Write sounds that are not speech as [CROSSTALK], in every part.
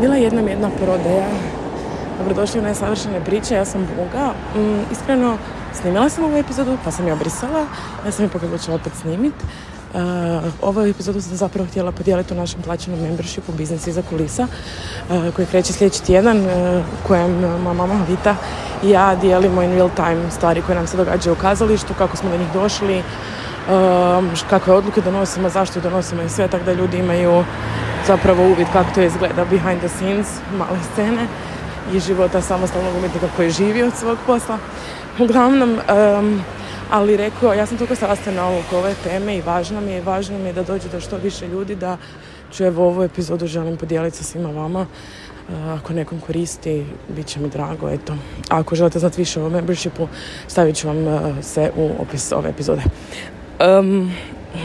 Bila je jedna jedna prodaja. Dobrodošli u nesavršene priče, ja sam Boga. Mm, iskreno, snimila sam ovu epizodu, pa sam je obrisala. Ja sam je pokazala opet snimit. Uh, ovu epizodu sam zapravo htjela podijeliti u našem plaćenom membershipu Biznis iza kulisa uh, koji kreće sljedeći tjedan uh, u kojem moja mama Vita i ja dijelimo in real time stvari koje nam se događaju u kazalištu, kako smo do njih došli, kakve odluke donosimo, zašto donosimo i sve, tako da ljudi imaju zapravo uvid kako to izgleda behind the scenes, male scene i života samostalnog umjetnika koji živi od svog posla. Uglavnom, um, ali rekao, ja sam toliko sastana oko ove teme i važno mi je, važno mi je da dođe do što više ljudi, da ću evo ovu epizodu želim podijeliti sa svima vama. Uh, ako nekom koristi, bit će mi drago, eto. Ako želite znati više o membershipu, stavit ću vam sve u opis ove epizode. Um,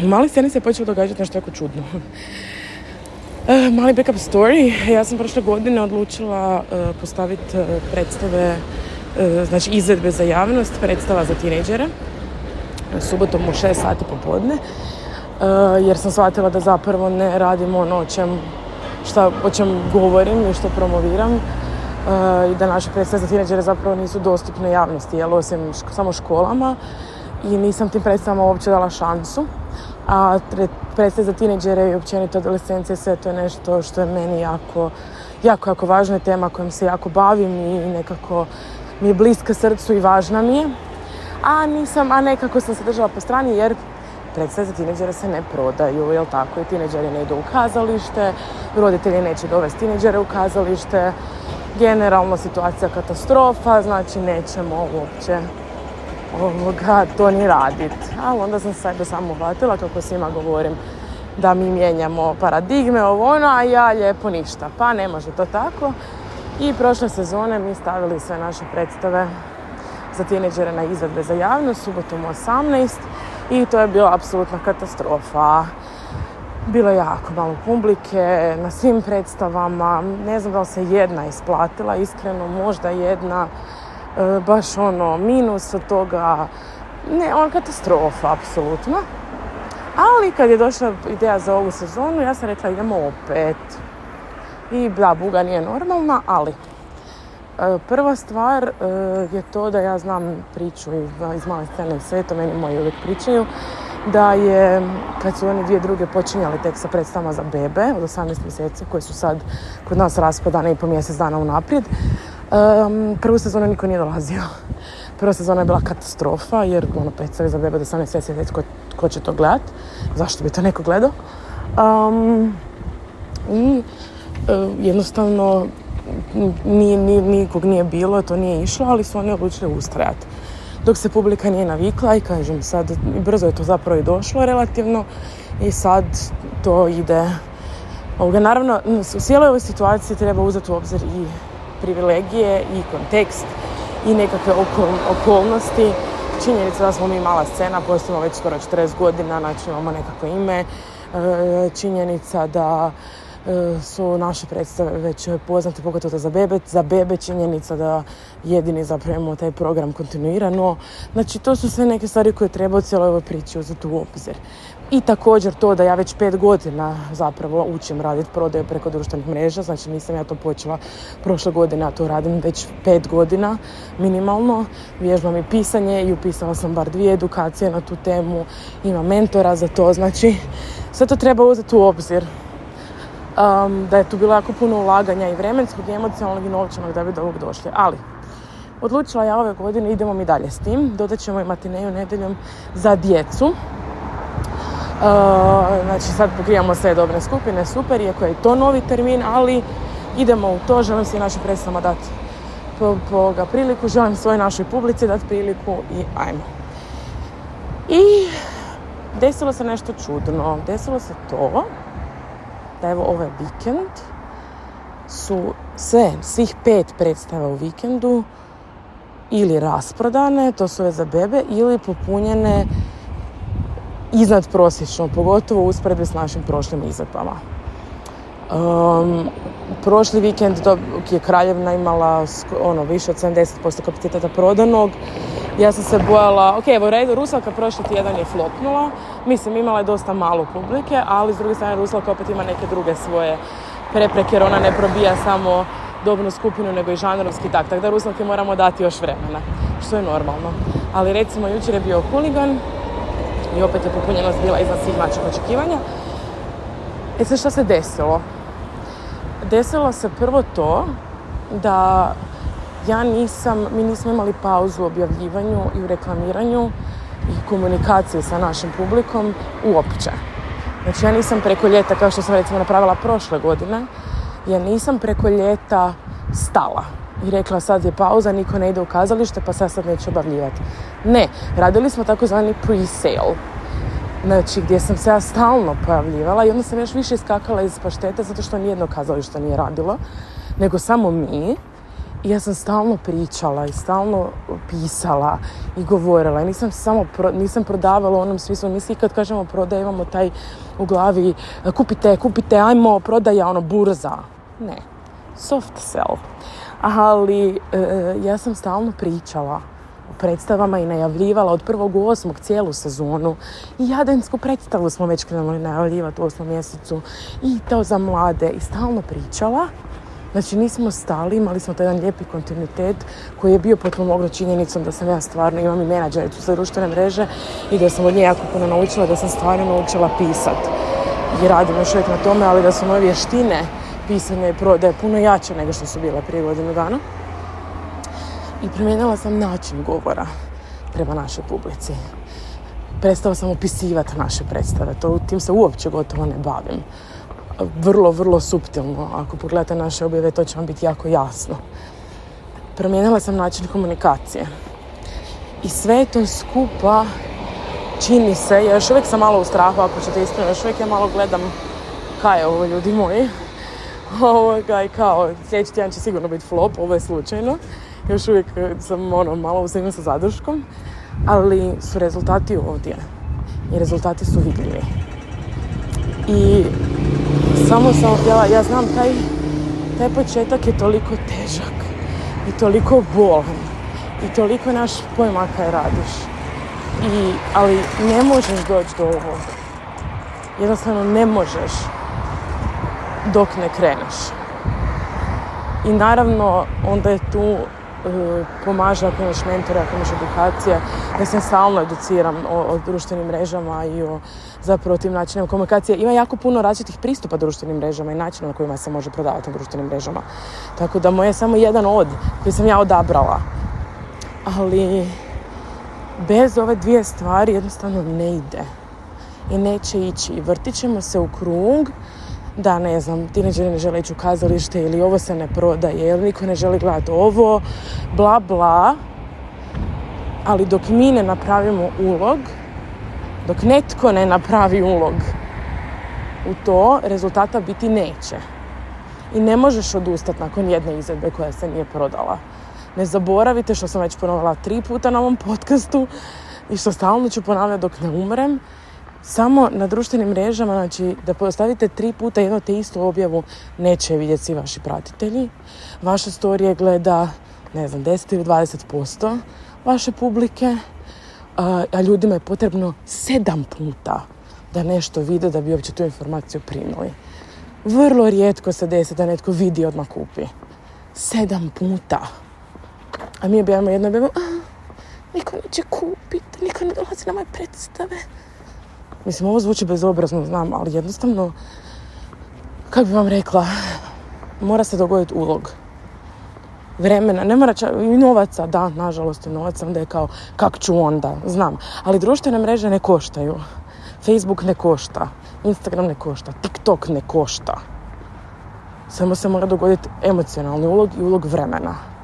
mali sceni se počeo događati nešto jako čudno. Uh, mali backup story. Ja sam prošle godine odlučila uh, postaviti uh, predstave, znači izvedbe za javnost, predstava za tineđere, subotom u 6 sati popodne, jer sam shvatila da zapravo ne radim ono o čem, šta, o govorim i što promoviram i da naše predstave za tineđere zapravo nisu dostupne javnosti, jel, osim samo školama i nisam tim predstavama uopće dala šansu a predstave za tineđere i općenito adolescencije, sve to je nešto što je meni jako, jako, jako važna tema kojom se jako bavim i nekako mi je bliska srcu i važna mi je. A nisam, a nekako sam se držala po strani jer predstave za tineđere se ne prodaju, jel tako? I tineđeri ne idu u kazalište, roditelji neće dovesti tineđere u kazalište, generalno situacija katastrofa, znači nećemo uopće ovoga, to ni radit. Ali onda sam sebe samo uhvatila, kako svima govorim, da mi mijenjamo paradigme, ovo ono, a ja lijepo ništa. Pa ne može to tako. I prošle sezone mi stavili sve naše predstave za tineđere na izvedbe za javnost, subotom u 18 i to je bila apsolutna katastrofa. Bilo je jako malo publike na svim predstavama, ne znam da li se jedna isplatila, iskreno možda jedna, baš ono minus od toga, ne, on katastrofa, apsolutno. Ali kad je došla ideja za ovu sezonu, ja sam rekla idemo opet. I da, buga nije normalna, ali e, prva stvar e, je to da ja znam priču iz male scene sve to meni moji uvijek pričaju da je kad su oni dvije druge počinjali tek sa predstavama za bebe od 18 mjeseci koji su sad kod nas raspadane i po mjesec dana unaprijed Um, prvu sezonu niko nije dolazio. [LAUGHS] Prva sezona je bila katastrofa, jer ono, predstave za bebe do 18 mjeseci, ko, ko će to gledat? Zašto bi to neko gledao? Um, I uh, jednostavno nije, nije, nikog nije bilo, to nije išlo, ali su oni odlučili ustrajati. Dok se publika nije navikla i kažem sad, brzo je to zapravo i došlo relativno i sad to ide Ovoga, naravno, u cijeloj ovoj situaciji treba uzeti u obzir i privilegije i kontekst i nekakve okol, okolnosti. Činjenica da smo mi mala scena, postojimo već skoro 40 godina, znači imamo nekakvo ime. E, činjenica da su naše predstave već poznate, pogotovo za bebe, za bebe činjenica da jedini zapravo taj program kontinuirano. Znači to su sve neke stvari koje treba u cijeloj ovoj priči uzeti u obzir. I također to da ja već pet godina zapravo učim raditi prodaju preko društvenih mreža, znači nisam ja to počela prošle godine, a to radim već pet godina minimalno. Vježbam i pisanje i upisala sam bar dvije edukacije na tu temu, imam mentora za to, znači sve to treba uzeti u obzir. Um, da je tu bilo jako puno ulaganja i vremenskog, i emocionalnog i novčanog da bi do ovog došli. Ali, odlučila ja ove godine, idemo mi dalje s tim. Dodat ćemo i matineju nedeljom za djecu znači sad pokrivamo sve dobne skupine, super, iako je to novi termin, ali idemo u to, želim se i našim predstavama dati po, po ga priliku, želim svojoj našoj publici dati priliku i ajmo. I desilo se nešto čudno. Desilo se to da evo ovaj vikend su sve, svih pet predstava u vikendu ili rasprodane, to su ove za bebe, ili popunjene iznad prosječno, pogotovo u usporedbi s našim prošlim izvedbama. Um, prošli vikend je Kraljevna imala ono, više od 70% kapaciteta prodanog. Ja sam se bojala, ok, evo redu, Rusalka prošli tjedan je flopnula. Mislim, imala je dosta malo publike, ali s druge strane Rusalka opet ima neke druge svoje prepreke jer ona ne probija samo dobnu skupinu nego i žanrovski tak. Tako da Ruslanke moramo dati još vremena, što je normalno. Ali recimo jučer je bio huligan i opet je popunjenost bila iznad svih naših očekivanja. E sad što se desilo? Desilo se prvo to da ja nisam, mi nismo imali pauzu u objavljivanju i u reklamiranju i komunikaciji sa našim publikom uopće. Znači ja nisam preko ljeta, kao što sam recimo napravila prošle godine, ja nisam preko ljeta stala i rekla sad je pauza, niko ne ide u kazalište pa sad sad neću obavljivati. Ne, radili smo takozvani pre-sale. Znači, gdje sam se ja stalno pojavljivala i onda sam još više iskakala iz paštete zato što nijedno kazalište nije radilo, nego samo mi. Ja sam stalno pričala i stalno pisala i govorila. I nisam samo nisam prodavala onom smislu. Mi svi kad kažemo prodaje imamo taj u glavi kupite, kupite, ajmo, prodaja, ono, burza. Ne, soft sell. Ali e, ja sam stalno pričala o predstavama i najavljivala od prvog u osmog cijelu sezonu. I jadensku predstavu smo već krenuli najavljivati u osmom mjesecu. I to za mlade. I stalno pričala. Znači nismo stali, imali smo taj jedan lijepi kontinuitet koji je bio potpomognut činjenicom da sam ja stvarno, imam i menadžericu za društvene mreže i da sam od nje jako puno naučila, da sam stvarno naučila pisat. I radim još uvijek na tome, ali da su moje vještine pisanja i prodaje puno jače nego što su bile prije godinu dana. I promijenila sam način govora prema našoj publici. Prestala sam opisivati naše predstave, to tim se uopće gotovo ne bavim vrlo, vrlo suptilno. Ako pogledate naše objave, to će vam biti jako jasno. Promijenila sam način komunikacije. I sve to skupa čini se, još uvijek sam malo u strahu, ako ćete iskreno, još uvijek ja malo gledam kaj je ovo ljudi moji. [LAUGHS] Ovoga i kao, sljedeći tjedan će sigurno biti flop, ovo je slučajno. Još uvijek sam ono, malo u sa zadrškom, ali su rezultati ovdje. I rezultati su vidljivi. I samo sam htjela, ja znam taj, taj početak je toliko težak i toliko bolan i toliko naš pojma kaj radiš. I, ali ne možeš doći do ovog. Jednostavno ne možeš dok ne kreneš. I naravno onda je tu pomaže ako imaš mentore, ako imaš edukacije. Ja se stalno educiram o, o, društvenim mrežama i o zapravo tim načinima komunikacije. Ima jako puno različitih pristupa društvenim mrežama i načina na kojima se može prodavati na društvenim mrežama. Tako da moje je samo jedan od koji sam ja odabrala. Ali bez ove dvije stvari jednostavno ne ide. I neće ići. Vrtit ćemo se u krug da ne znam, tineđeri ne žele ići u kazalište ili ovo se ne prodaje ili niko ne želi gledati ovo, bla bla. Ali dok mi ne napravimo ulog, dok netko ne napravi ulog u to, rezultata biti neće. I ne možeš odustati nakon jedne izvedbe koja se nije prodala. Ne zaboravite što sam već ponovila tri puta na ovom podcastu i što stalno ću ponavljati dok ne umrem samo na društvenim mrežama, znači da postavite tri puta jedno te istu objavu, neće vidjeti svi vaši pratitelji. Vaše storije gleda, ne znam, 10 ili 20% vaše publike, a ljudima je potrebno sedam puta da nešto vide da bi uopće tu informaciju primili. Vrlo rijetko se desi da netko vidi odmah kupi. Sedam puta. A mi objavimo jedno objavimo, niko neće kupiti, niko ne dolazi na moje predstave. Mislim, ovo zvuči bezobrazno, znam, ali jednostavno, kako bi vam rekla, mora se dogoditi ulog. Vremena, ne mora čak, i novaca, da, nažalost i novaca, onda je kao, kak ću onda, znam. Ali društvene mreže ne koštaju. Facebook ne košta, Instagram ne košta, TikTok ne košta. Samo se mora dogoditi emocionalni ulog i ulog vremena.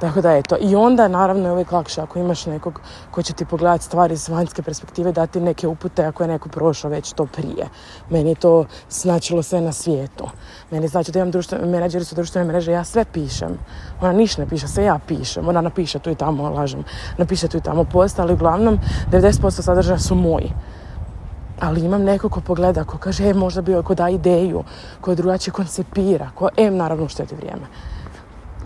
Tako da eto, i onda naravno je uvijek lakše ako imaš nekog ko će ti pogledati stvari iz vanjske perspektive, dati neke upute ako je neko prošao već to prije. Meni je to značilo sve na svijetu. Meni znači da imam društvene, menadžeri su društvene mreže, ja sve pišem. Ona ništa ne piše, sve ja pišem. Ona napiše tu i tamo, lažem, napiše tu i tamo post, ali uglavnom 90% sadržaja su moji. Ali imam neko ko pogleda, ko kaže, e, možda bi ko da ideju, ko drugačije koncepira, ko, em, naravno, šteti vrijeme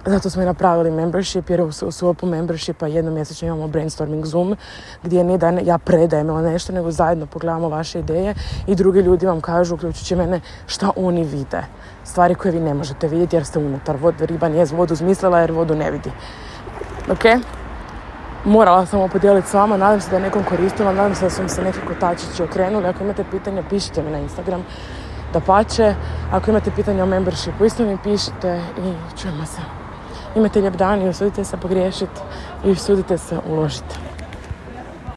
zato smo i napravili membership, jer u sklopu membershipa jednom mjesečno imamo brainstorming Zoom, gdje ne da ja predajem ili nešto, nego zajedno pogledamo vaše ideje i drugi ljudi vam kažu, uključujući mene, šta oni vide. Stvari koje vi ne možete vidjeti jer ste unutar. Vod, riba nije vodu zmislila jer vodu ne vidi. Ok? Morala sam ovo podijeliti s vama, nadam se da je nekom koristilo, nadam se da su mi se neki kotačići okrenuli. Ako imate pitanja, pišite mi na Instagram da pače. Ako imate pitanja o membershipu, isto mi pišite i čujemo se. Imate lijep dan i usudite se pogriješiti i usudite se uložiti.